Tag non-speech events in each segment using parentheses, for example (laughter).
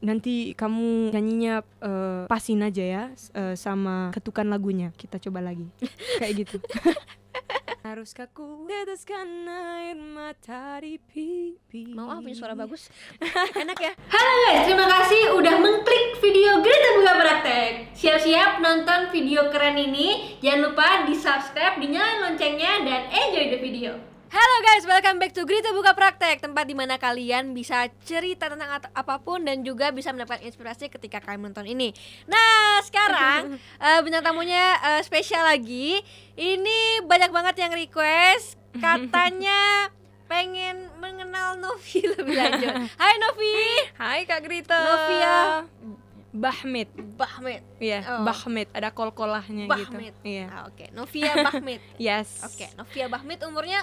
nanti kamu nyanyinya uh, pasin aja ya uh, sama ketukan lagunya. Kita coba lagi. (laughs) Kayak gitu. (laughs) Haruskah ku teteskan air mata di pipi Mau ah punya suara bagus. (laughs) Enak ya? Halo guys, terima kasih udah mengklik video Greta Buka Praktek. Siap-siap nonton video keren ini. Jangan lupa di subscribe, dinyalain loncengnya, dan enjoy the video Halo guys, welcome back to Grita Buka Praktek Tempat di mana kalian bisa cerita tentang apa pun dan juga bisa mendapatkan inspirasi ketika kalian menonton ini. Nah sekarang uh, (laughs) bintang tamunya uh, spesial lagi. Ini banyak banget yang request. Katanya (laughs) pengen mengenal Novi (laughs) lebih lanjut. Hai Novi. Hai Kak Grita Novia Bahmit. Bahmit. Iya, oh. Bahmit. Ada kol-kolahnya gitu. Iya. Ah, Oke, okay. Novia Bahmit. Yes. Oke, okay. Novia Bahmit. Umurnya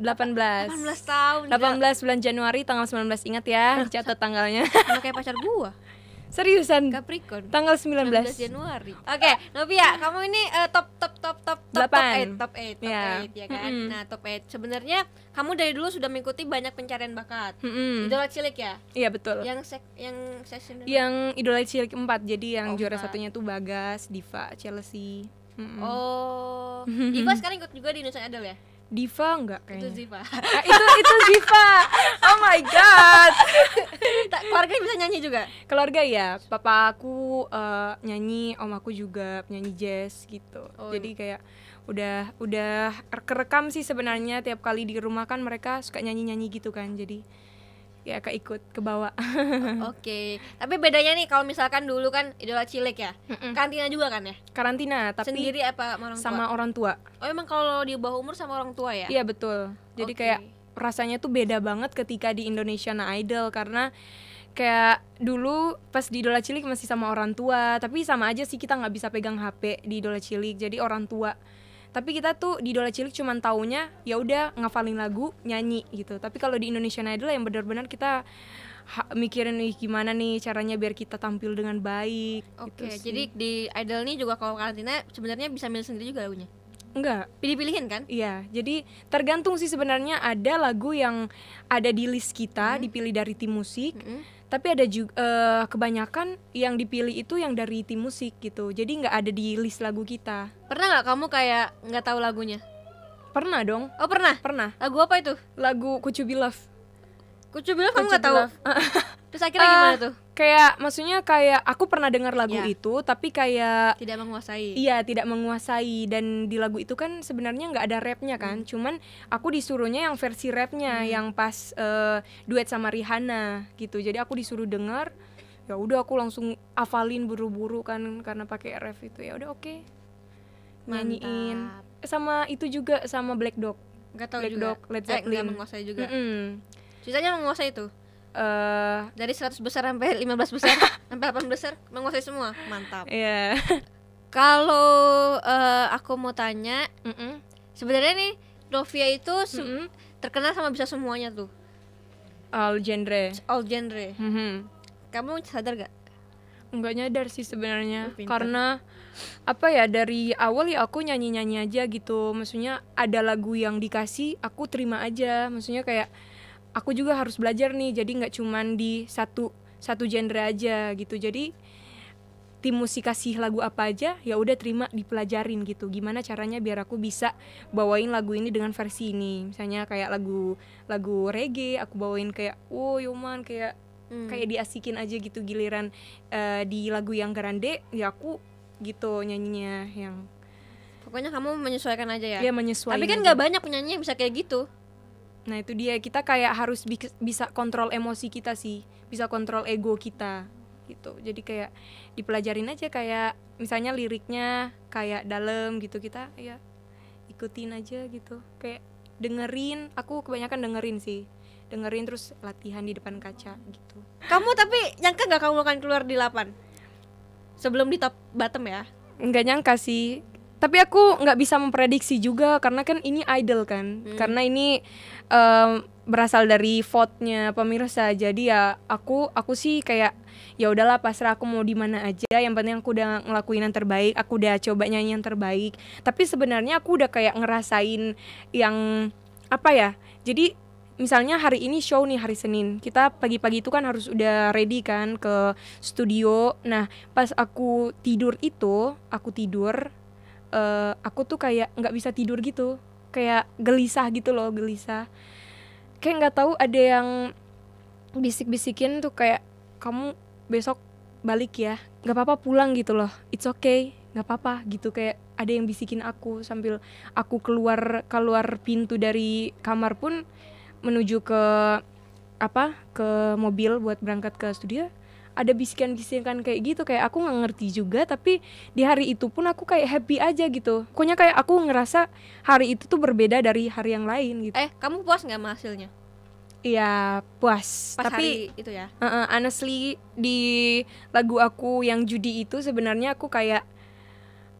18 18 tahun 18 bulan Januari tanggal 19 ingat ya catat tanggalnya sama kayak pacar gua (laughs) Seriusan? Capricorn. Tanggal 19, 19 Januari. Oke, okay, Novia, kamu ini uh, top top top top top 8. top 8, top 8, top yeah. 8 ya kan. Mm -hmm. Nah, top 8. Sebenarnya kamu dari dulu sudah mengikuti banyak pencarian bakat. Mm -hmm. Idola cilik ya? Iya, betul. Yang sek yang session Yang idola cilik 4. Jadi yang oh, juara satunya tuh Bagas, Diva, Chelsea. Mm -hmm. Oh. (laughs) Diva sekarang ikut juga di Indonesia Idol ya? Diva enggak kayaknya. Itu Ziva. Nah, (laughs) itu itu Ziva. Oh my god. (laughs) keluarga bisa nyanyi juga? Keluarga ya. Papa aku uh, nyanyi, om aku juga nyanyi jazz gitu. Oh, Jadi kayak udah udah kerekam sih sebenarnya tiap kali di rumah kan mereka suka nyanyi-nyanyi gitu kan. Jadi ya keikut ke bawah. Oke, okay. tapi bedanya nih kalau misalkan dulu kan idola cilik ya, Mm-mm. karantina juga kan ya? Karantina, tapi sendiri apa orang tua? Sama orang tua. Oh emang kalau di bawah umur sama orang tua ya? Iya betul. Jadi okay. kayak rasanya tuh beda banget ketika di Indonesia Idol karena kayak dulu pas di idola cilik masih sama orang tua, tapi sama aja sih kita nggak bisa pegang HP di idola cilik, jadi orang tua tapi kita tuh di Idola Cilik cuman taunya ya udah ngafalin lagu nyanyi gitu tapi kalau di Indonesian Idol yang benar-benar kita mikirin nih gimana nih caranya biar kita tampil dengan baik oke okay, gitu jadi di Idol nih juga kalau karantina sebenarnya bisa milih sendiri juga lagunya Enggak. Pilih-pilihin kan? Iya. Jadi tergantung sih sebenarnya ada lagu yang ada di list kita, -hmm. dipilih dari tim musik. -hmm tapi ada juga uh, eh, kebanyakan yang dipilih itu yang dari tim musik gitu. Jadi nggak ada di list lagu kita. Pernah nggak kamu kayak nggak tahu lagunya? Pernah dong. Oh pernah? Pernah. Lagu apa itu? Lagu Kucu Love. Kucu Love kamu nggak tahu? Terus akhirnya uh, gimana tuh kayak maksudnya kayak aku pernah dengar lagu ya. itu tapi kayak tidak menguasai iya tidak menguasai dan di lagu itu kan sebenarnya nggak ada rapnya kan hmm. cuman aku disuruhnya yang versi rapnya hmm. yang pas uh, duet sama Rihanna gitu jadi aku disuruh dengar ya udah aku langsung hafalin buru-buru kan karena pakai rap itu ya udah oke okay. nyanyiin sama itu juga sama Black Dog Gak tahu Black juga. Dog Led Zeppelin eh, menguasai juga mm -mm. Ceritanya menguasai itu uh, dari 100 besar sampai 15 besar (laughs) sampai 8 besar menguasai semua. Mantap. Iya. Yeah. (laughs) kalau uh, aku mau tanya mm -mm. sebenarnya nih Novia itu mm -mm. terkenal sama bisa semuanya tuh. All genre. All genre. Mm -hmm. kamu sadar gak nggak nyadar sih sebenarnya. Oh, karena apa ya dari awal ya aku nyanyi nyanyi aja gitu. Maksudnya ada lagu yang dikasih aku terima aja. Maksudnya kayak aku juga harus belajar nih jadi nggak cuman di satu satu genre aja gitu. Jadi tim musik kasih lagu apa aja ya udah terima dipelajarin gitu. Gimana caranya biar aku bisa bawain lagu ini dengan versi ini. Misalnya kayak lagu lagu reggae aku bawain kayak oh yoman kayak hmm. kayak diasikin aja gitu giliran uh, di lagu yang grande ya aku gitu nyanyinya yang pokoknya kamu menyesuaikan aja ya. Iya menyesuaikan tapi kan nggak banyak penyanyi yang bisa kayak gitu Nah itu dia kita kayak harus bi bisa kontrol emosi kita sih, bisa kontrol ego kita gitu. Jadi kayak dipelajarin aja kayak misalnya liriknya kayak dalam gitu kita ya ikutin aja gitu. Kayak dengerin, aku kebanyakan dengerin sih. Dengerin terus latihan di depan kaca gitu. Kamu tapi nyangka nggak kamu akan keluar di 8? Sebelum di top bottom ya? Nggak nyangka sih tapi aku nggak bisa memprediksi juga karena kan ini idol kan. Hmm. karena ini um, berasal dari vote-nya pemirsa. Jadi ya aku aku sih kayak ya udahlah pasrah aku mau di mana aja. Yang penting aku udah ngelakuin yang terbaik aku udah coba nyanyi yang terbaik. Tapi sebenarnya aku udah kayak ngerasain yang apa ya jadi misalnya hari ini show nih hari Senin. Kita pagi-pagi itu kan harus udah ready kan ke studio. Nah pas aku tidur itu aku tidur uh, aku tuh kayak nggak bisa tidur gitu. Kayak gelisah gitu loh gelisah. Kayak nggak tahu ada yang bisik-bisikin tuh kayak kamu besok balik ya nggak apa-apa pulang gitu loh. It's okay nggak apa-apa gitu. Kayak ada yang bisikin aku sambil aku keluar keluar pintu dari kamar pun menuju ke apa ke mobil buat berangkat ke studio ada bisikan-bisikan kayak gitu kayak aku nggak ngerti juga tapi di hari itu pun aku kayak happy aja gitu. Pokoknya kayak aku ngerasa hari itu tuh berbeda dari hari yang lain gitu. Eh kamu puas nggak hasilnya? Iya puas. Pas tapi hari itu ya? Uh, uh, honestly di lagu aku yang judi itu sebenarnya aku kayak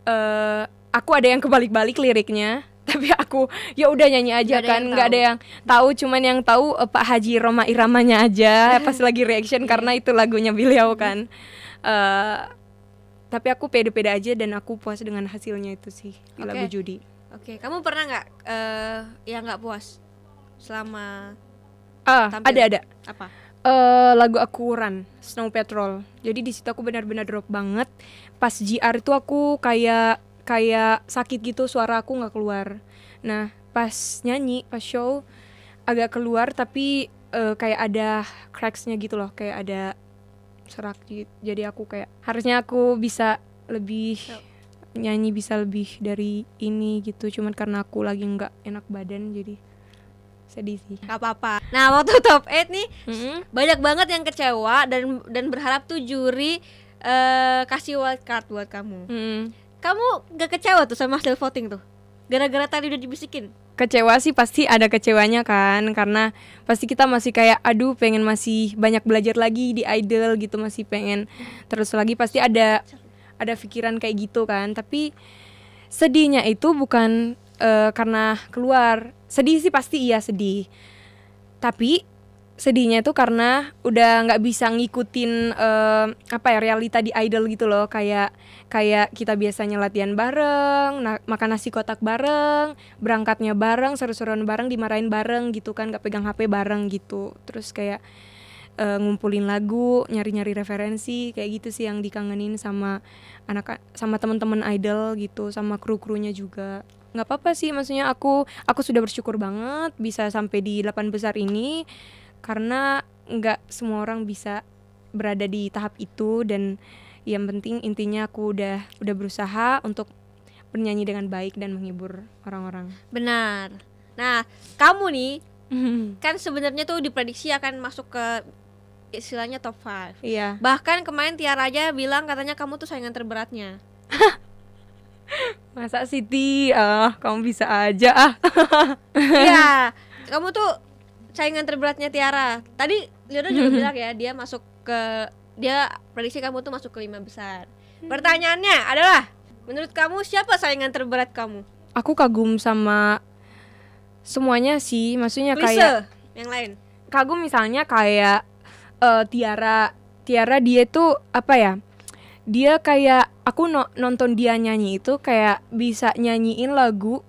uh, aku ada yang kebalik-balik liriknya tapi aku ya udah nyanyi aja ada kan nggak ada tahu. yang tahu cuman yang tahu uh, Pak Haji Roma Iramanya aja (laughs) pas lagi reaction karena itu lagunya beliau kan uh, tapi aku pede-pede aja dan aku puas dengan hasilnya itu sih di lagu judi oke kamu pernah nggak eh yang nggak puas selama ah Tampil. ada ada apa eh lagu aku Run Snow Patrol. Jadi di situ aku benar-benar drop banget. Pas GR itu aku kayak kayak sakit gitu suara aku nggak keluar. Nah pas nyanyi pas show agak keluar tapi eh, kayak ada cracksnya gitu loh kayak ada serak gitu. Jadi aku kayak harusnya aku bisa lebih nyanyi bisa lebih dari ini gitu. Cuman karena aku lagi nggak enak badan jadi sedih sih. nggak apa-apa nah waktu top 8 nih Mm-mm. banyak banget yang kecewa dan dan berharap tuh juri eh kasih wild card buat kamu Mm. Kamu gak kecewa tuh sama hasil voting tuh? Gara-gara tadi udah dibisikin? Kecewa sih pasti ada kecewanya kan? Karena pasti kita masih kayak aduh pengen masih banyak belajar lagi di idol gitu. Masih pengen terus lagi pasti ada ada pikiran kayak gitu kan? Tapi sedihnya itu bukan eh, karena keluar. Sedih sih pasti iya sedih. Tapi sedihnya itu karena udah nggak bisa ngikutin eh, apa ya realita di idol gitu loh. Kayak kayak kita biasanya latihan bareng na- makan nasi kotak bareng berangkatnya bareng seru-seruan bareng dimarahin bareng gitu kan nggak pegang hp bareng gitu. Terus kayak eh, ngumpulin lagu nyari-nyari referensi kayak gitu sih yang dikangenin sama anak sama teman-teman idol gitu sama kru krunya juga. Nggak apa-apa sih maksudnya aku aku sudah bersyukur banget bisa sampai di delapan besar ini karena nggak semua orang bisa berada di tahap itu dan yang penting intinya aku udah udah berusaha untuk bernyanyi dengan baik dan menghibur orang-orang. benar nah kamu nih (laughs) kan sebenarnya tuh diprediksi akan masuk ke istilahnya top 5 Iya. bahkan kemarin Tiara aja bilang katanya kamu tuh saingan terberatnya (laughs) Masa Siti? Ah, kamu bisa aja ah. (laughs) iya kamu tuh saingan terberatnya Tiara. Tadi Leona juga bilang ya dia masuk ke dia prediksi kamu tuh masuk ke lima besar. Pertanyaannya adalah menurut kamu siapa saingan terberat kamu? Aku kagum sama semuanya sih, maksudnya Lise kayak yang lain. Kagum misalnya kayak eh, Tiara. Tiara dia tuh apa ya? Dia kayak aku no- nonton dia nyanyi itu kayak bisa nyanyiin lagu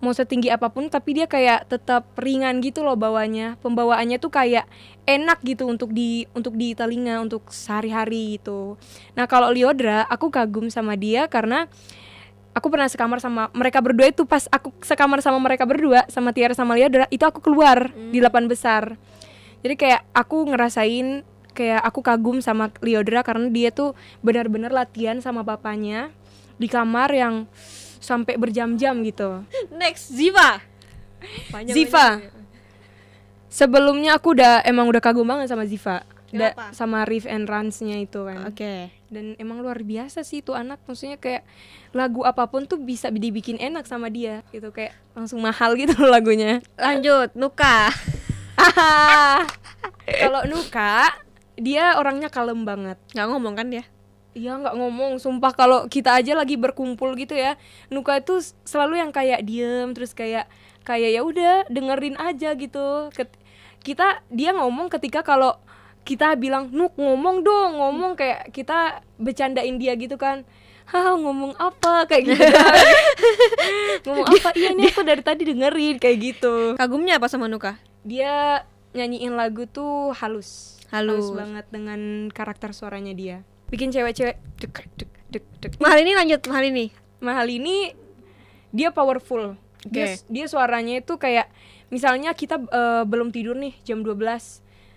mau setinggi apa pun tapi dia kayak tetap ringan gitu loh bawanya. Pembawaannya tuh kayak enak gitu untuk di untuk di telinga untuk sehari-hari gitu. Nah, kalau Liodra aku kagum sama dia karena aku pernah sekamar sama mereka berdua itu pas aku sekamar sama mereka berdua sama Tiara sama Liodra itu aku keluar di delapan besar jadi kayak aku ngerasain kayak aku kagum sama Liodra karena dia tuh benar-benar latihan sama bapaknya di kamar yang sampai berjam-jam gitu. Next Ziva. Panjang Ziva. sebelumnya aku udah emang udah kagum banget sama Ziva. Da- sama Riff and Runs-nya itu kan. Oke. Dan emang luar biasa sih itu anak. Maksudnya kayak lagu apa pun tuh bisa dibikin enak sama dia. Gitu kayak langsung mahal gitu loh lagunya. Lanjut Nuka. (laughs) (laughs) Kalau Nuka dia orangnya kalem banget. nggak ngomong kan dia Iya nggak ngomong, sumpah kalau kita aja lagi berkumpul gitu ya, Nuka itu selalu yang kayak diem terus kayak kayak ya udah dengerin aja gitu. Ket- kita dia ngomong ketika kalau kita bilang Nuk ngomong dong, ngomong kayak kita bercandain dia gitu kan. Hah ngomong apa? Kayak gitu. (laughs) Ngomong apa? Iya ini aku dari tadi dengerin kayak gitu. Kagumnya apa sama Nuka? Dia nyanyiin lagu tuh halus. Halus. banget dengan karakter suaranya dia bikin cewek-cewek dek dek dek dek Mahal ini lanjut mahal ini. mahal ini dia powerful. Dia Oke. dia suaranya itu kayak misalnya kita eh, belum tidur nih jam 12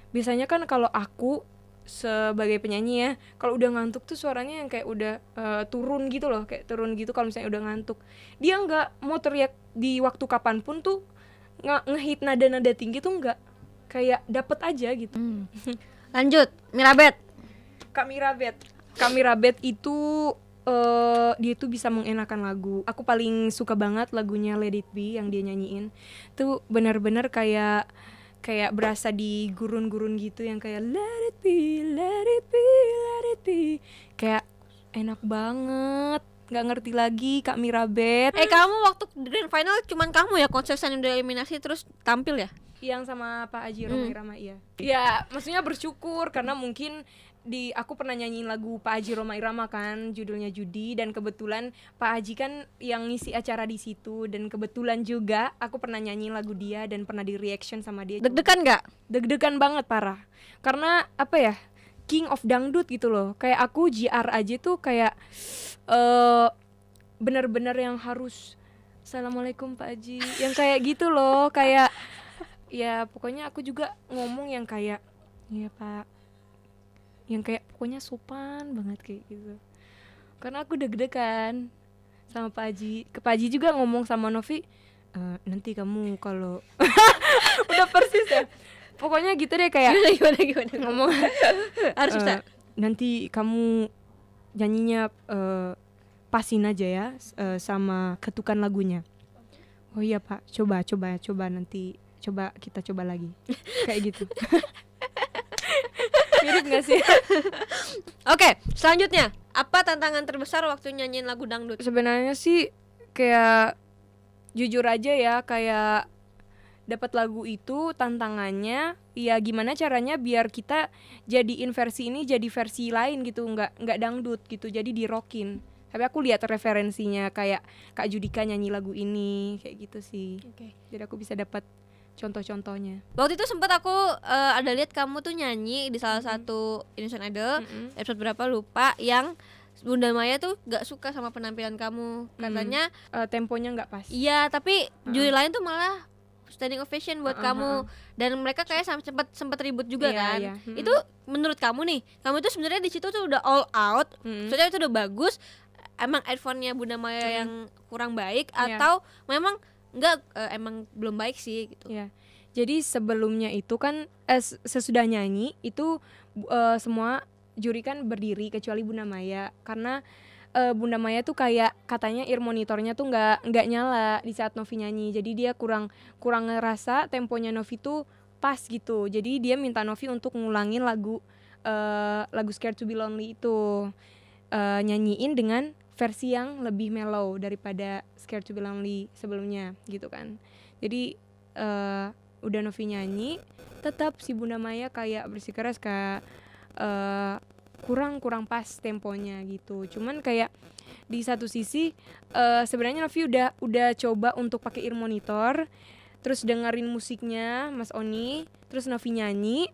biasanya kan kalau aku sebagai penyanyi ya kalau udah ngantuk tuh suaranya yang kayak udah eh, turun gitu loh kayak turun gitu kalau misalnya udah ngantuk. Dia nggak mau teriak di waktu kapan pun tuh nge- ngehit nada-nada tinggi tuh nggak. Kayak dapet aja gitu. Lanjut, Mirabet. Kak Mirabet. Kak Mirabet itu eh dia tuh bisa mengenakan lagu. Aku paling suka banget lagunya Let It Be yang dia nyanyiin. Tuh benar-benar kayak kayak berasa di gurun-gurun gitu yang kayak Let It Be, Let It Be, Let It Be. Kayak enak banget. Nggak ngerti lagi Kak Mirabet. Eh kamu waktu grand final cuman kamu ya konsisten udah eliminasi terus tampil ya? yang sama Pak Haji Hmm. Roma Irama iya. Ya, maksudnya bersyukur karena mungkin di aku pernah nyanyiin lagu Pak Haji Roma Irama kan judulnya Judi dan kebetulan Pak Haji kan yang ngisi acara di situ dan kebetulan juga aku pernah nyanyiin lagu dia dan pernah di reaction sama dia. Deg-degan nggak? Deg-degan banget parah. Karena apa ya? King of dangdut gitu loh. Kayak aku JR aja tuh kayak eh bener-bener yang harus Assalamualaikum Pak Haji Yang kayak gitu loh Kayak Ya pokoknya aku juga ngomong yang kayak Iya Pak Yang kayak pokoknya sopan banget kayak gitu. Karena aku deg-degan Sama Pak Haji. Ke Pak Haji juga ngomong sama Novi "Eh, Nanti kamu kalau (laughs) Udah persis ya. Pokoknya gitu deh kayak gimana gimana? ngomong. (laughs) Harus Eh, bisa. nanti kamu nyanyinya eh, pasin aja ya eh, sama ketukan lagunya. Oh iya pak. Coba coba coba nanti. Coba kita coba lagi. Kayak gitu (laughs) mirip gak sih (laughs) Oke, selanjutnya apa tantangan terbesar waktu nyanyiin lagu dangdut? sebenarnya sih kayak jujur aja ya kayak dapat lagu itu tantangannya ya gimana caranya biar kita jadiin versi ini jadi versi lain gitu nggak nggak dangdut gitu jadi di rockin tapi aku lihat referensinya kayak kak Judika nyanyi lagu ini kayak gitu sih Oke. jadi aku bisa dapat contoh-contohnya. Waktu itu sempat aku eh, ada lihat kamu tuh nyanyi di salah satu Indonesian Idol Mm-mm. episode berapa lupa yang Bunda Maya tuh gak suka sama penampilan kamu. Katanya Eh, temponya nggak pas. iya tapi juri lain tuh malah standing ovation buat Uh-uh, kamu. dan mereka kayak sempat sempat ribut juga Iya, kan. iya. Mm-mm. itu menurut kamu nih kamu tuh sebenarnya di situ tuh udah all out. Mm-mm. Maksudnya itu udah bagus. Emang iPhone-nya Bunda Maya yang kurang baik Iya. atau memang enggak eh, emang belum baik sih gitu Ya. Jadi sebelumnya itu kan eh, sesudah nyanyi itu eh, semua juri kan berdiri kecuali Bunda Maya karena eh, Bunda Maya tuh kayak katanya ear monitornya tuh nggak nggak nyala di saat Novi nyanyi. Jadi dia kurang kurang ngerasa temponya Novi tuh pas gitu. Jadi dia minta Novi untuk ngulangin lagu eh, lagu Scared to Be Lonely itu eh, nyanyiin dengan versi yang lebih mellow daripada Scared to Be Lonely sebelumnya gitu kan. Jadi eh udah Novi nyanyi, tetap si Bunda Maya kayak bersikeras kayak eh kurang kurang pas temponya gitu. Cuman kayak di satu sisi eh sebenarnya Novi udah udah coba untuk pakai ear monitor, terus dengerin musiknya Mas Oni, terus Novi nyanyi,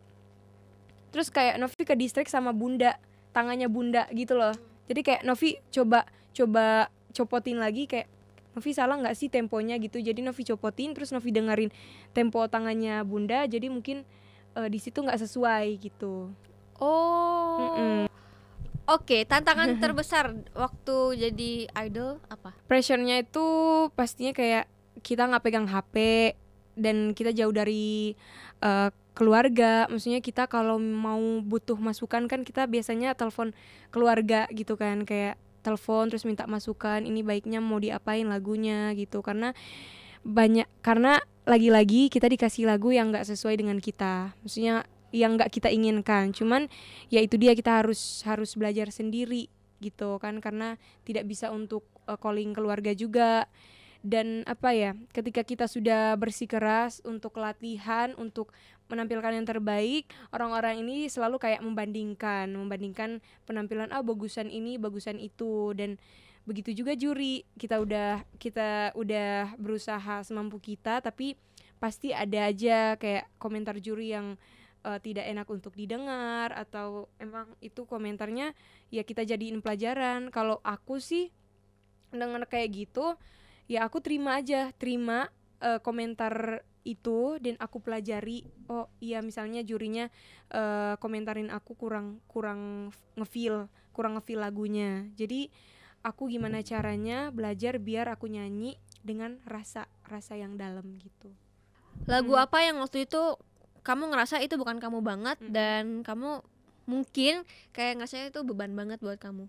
terus kayak Novi ke distract sama Bunda, tangannya Bunda gitu loh. Jadi kayak Novi coba coba copotin lagi kayak Novi salah nggak sih temponya gitu. Jadi Novi copotin terus Novi dengerin tempo tangannya Bunda. Jadi mungkin eh, di situ nggak sesuai gitu. oh Mm-mm. oke tantangan (laughs) terbesar waktu jadi idol apa Pressure-nya itu pastinya kayak kita nggak pegang HP dan kita jauh dari eh, keluarga. Maksudnya kita kalau mau butuh masukan kan kita biasanya telepon keluarga gitu kan kayak telepon terus minta masukan ini baiknya mau diapain lagunya? gitu. Karena banyak karena lagi-lagi kita dikasih lagu yang nggak sesuai dengan kita maksudnya yang nggak kita inginkan. Cuman ya itu dia kita harus harus belajar sendiri gitu kan karena tidak bisa untuk uh, calling keluarga juga. Dan apa ya ketika kita sudah bersikeras untuk latihan untuk menampilkan yang terbaik orang-orang ini selalu kayak membandingkan membandingkan penampilan ah bagusan ini bagusan itu. Dan begitu juga juri kita udah kita udah berusaha semampu kita tapi pasti ada aja kayak komentar juri yang uh, tidak enak untuk didengar atau emang itu komentarnya ya kita jadiin pelajaran. Kalau aku sih dengar kayak gitu ya aku terima aja terima uh, komentar itu dan aku pelajari oh iya misalnya jurinya uh, komentarin aku kurang kurang ngefeel kurang ngefeel lagunya. Jadi aku gimana caranya belajar biar aku nyanyi dengan rasa rasa yang dalam gitu. Lagu hmm. apa yang waktu itu kamu ngerasa itu bukan kamu banget hmm. dan kamu mungkin kayak ngerasa itu beban banget buat kamu?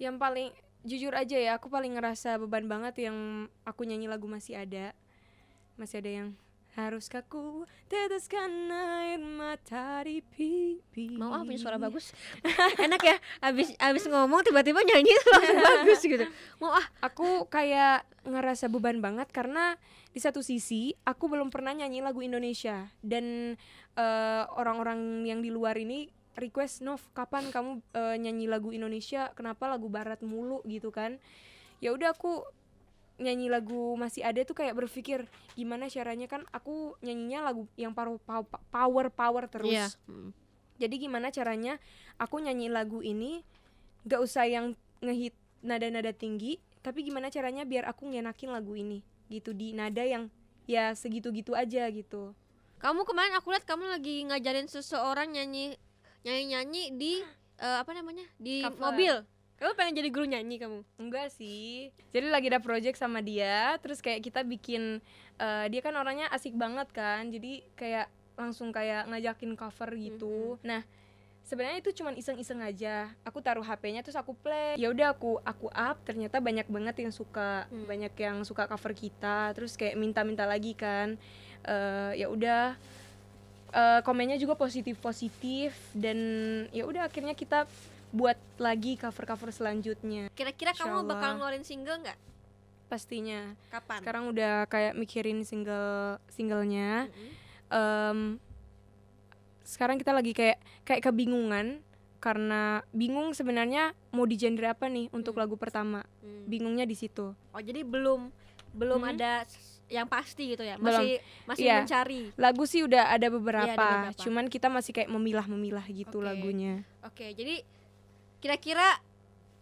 Yang paling jujur aja ya aku paling ngerasa beban banget yang aku nyanyi lagu masih ada masih ada yang Haruskah ku teteskan air mata di pipi? Mau ah punya suara bagus. (laughs) Enak ya Abis, abis ngomong tiba-tiba nyanyi langsung (laughs) bagus gitu. Mau ah. Aku kayak ngerasa beban banget Karena di satu sisi Aku belum pernah nyanyi lagu Indonesia Dan uh, orang-orang yang di luar ini request Nov kapan kamu uh, nyanyi lagu Indonesia? Kenapa lagu barat mulu? gitu kan. Ya udah aku nyanyi lagu masih ada tuh kayak berpikir gimana caranya kan aku nyanyinya lagu yang power power power terus yeah. hmm. jadi gimana caranya aku nyanyi lagu ini gak usah yang ngehit nada-nada tinggi tapi gimana caranya biar aku ngenakin lagu ini gitu di nada yang ya segitu-gitu aja gitu kamu kemarin aku lihat kamu lagi ngajarin seseorang nyanyi nyanyi nyanyi di uh, apa namanya di Cover. mobil kamu pengen jadi guru nyanyi kamu? Enggak sih. Jadi lagi ada project sama dia terus kayak kita bikin uh, dia kan orangnya asik banget kan. Jadi kayak langsung kayak ngajakin cover gitu. Mm-hmm. nah sebenarnya itu cuma iseng-iseng aja. Aku taruh HP-nya terus aku play. Ya udah aku aku up. Ternyata banyak banget yang suka. Hmm. banyak yang suka cover kita. Terus kayak minta-minta lagi kan. Uh, ya udah. Uh, komennya juga positif positif dan ya udah akhirnya kita buat lagi cover-cover selanjutnya. Kira-kira kamu bakal ngeluarin single nggak? Pastinya. Kapan? Sekarang udah kayak mikirin single singlenya. Mm -hmm. um, sekarang kita lagi kayak kayak kebingungan karena bingung sebenarnya mau di genre apa nih untuk hmm. lagu pertama. Hmm. Bingungnya di situ. Oh, jadi belum belum hmm. ada yang pasti gitu ya masih Belum. masih yeah. mencari lagu sih udah ada beberapa, yeah, ada beberapa. cuman kita masih kayak memilah-memilah gitu okay. lagunya oke okay, jadi kira-kira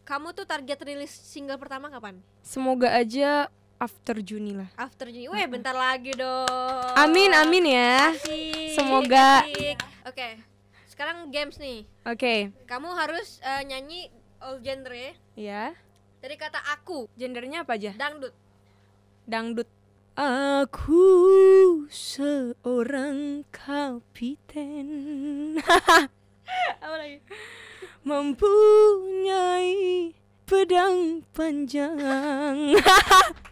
kamu tuh target rilis single pertama kapan? Semoga aja after Juni lah. After Juni. Weh bentar lagi dong. Amin amin ya. Asik, semoga. oke okay. sekarang games nih. Oke. Okay. kamu harus uh, nyanyi all genre. Ya yeah. dari kata aku. Gendernya apa aja? Dangdut. Dangdut. Aku seorang kapiten. (laughs) Apa lagi? Mempunyai pedang panjang.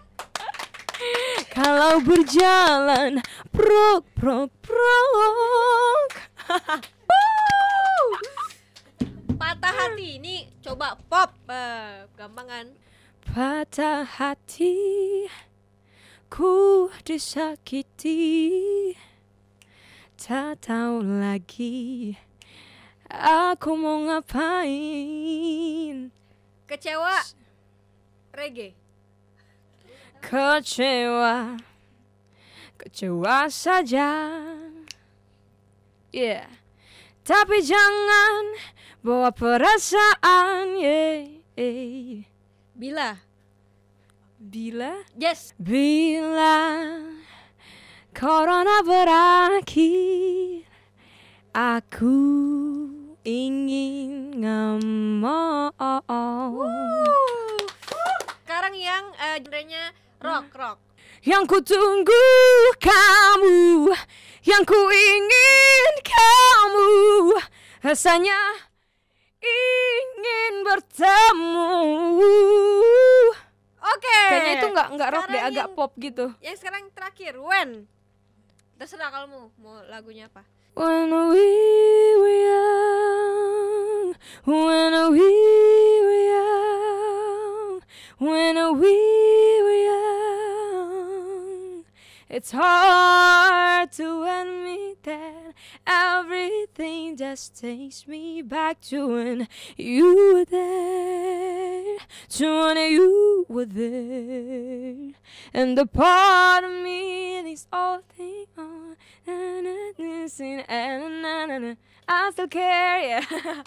(laughs) Kalau berjalan prok prok prok. (laughs) Patah hati ini coba pop. Uh, gampang kan? Patah hati Ku disakiti. Tak tahu lagi Aku mau ngapain? Kecewa. Reggae. Kecewa. Kecewa saja. Yeah. Tapi jangan bawa perasaan yeah, yeah. Bila? Bila? Yes. Bila Corona berakhir Aku ingin ngomong Sekarang yang uh, genrenya rock rock Yang ku tunggu kamu Yang ku ingin kamu Rasanya ingin bertemu Oke. Okay. Kayaknya itu nggak nggak rock deh, agak pop gitu. Yang sekarang terakhir, When. Terserah kalau mau mau lagunya apa. When we were young, when we were young, when we it's hard to admit that everything just takes me back to when you were there. to when you were there. And the part of me this all thing on. Eh, na, na, na. I still care, yeah. (laughs)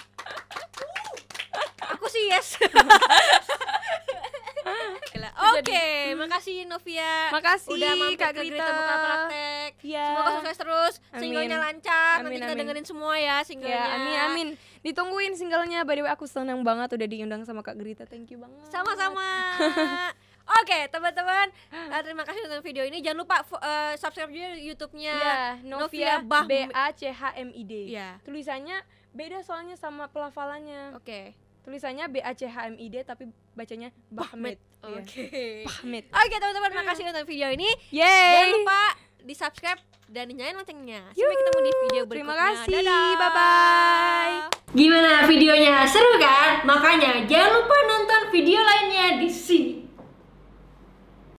Aku sih yes. (laughs) Gila. Oke, makasih Novia. Makasih, udah mampir Kak ke Grita. Grita Buka Praktek. Iya. Semoga sukses terus, Amin. singlenya lancar. Nanti Amin, kita amin. dengerin semua ya singlenya. Ya, amin amin. Ditungguin singlenya. By the way, aku senang banget udah diundang sama Kak Grita. Thank you banget. Sama-sama. (laughs) Oke, teman-teman, eh, terima kasih nonton video ini. Jangan lupa eh, subscribe juga YouTube-nya Iya, Novia Bah. B A C H M I D. Iya. Tulisannya beda soalnya sama pelafalannya. Oke. Tulisannya B A C H M I D tapi bacanya Bahmet. Iya. Oke. Bahmet. Oke, teman-teman, makasih nonton video ini. Yeay. Jangan lupa di subscribe dan dinyalain loncengnya. Sampai ketemu di video berikutnya. Terima kasih. Dadah. Bye bye. Gimana videonya? Seru kan? Makanya jangan lupa nonton video lainnya di sini.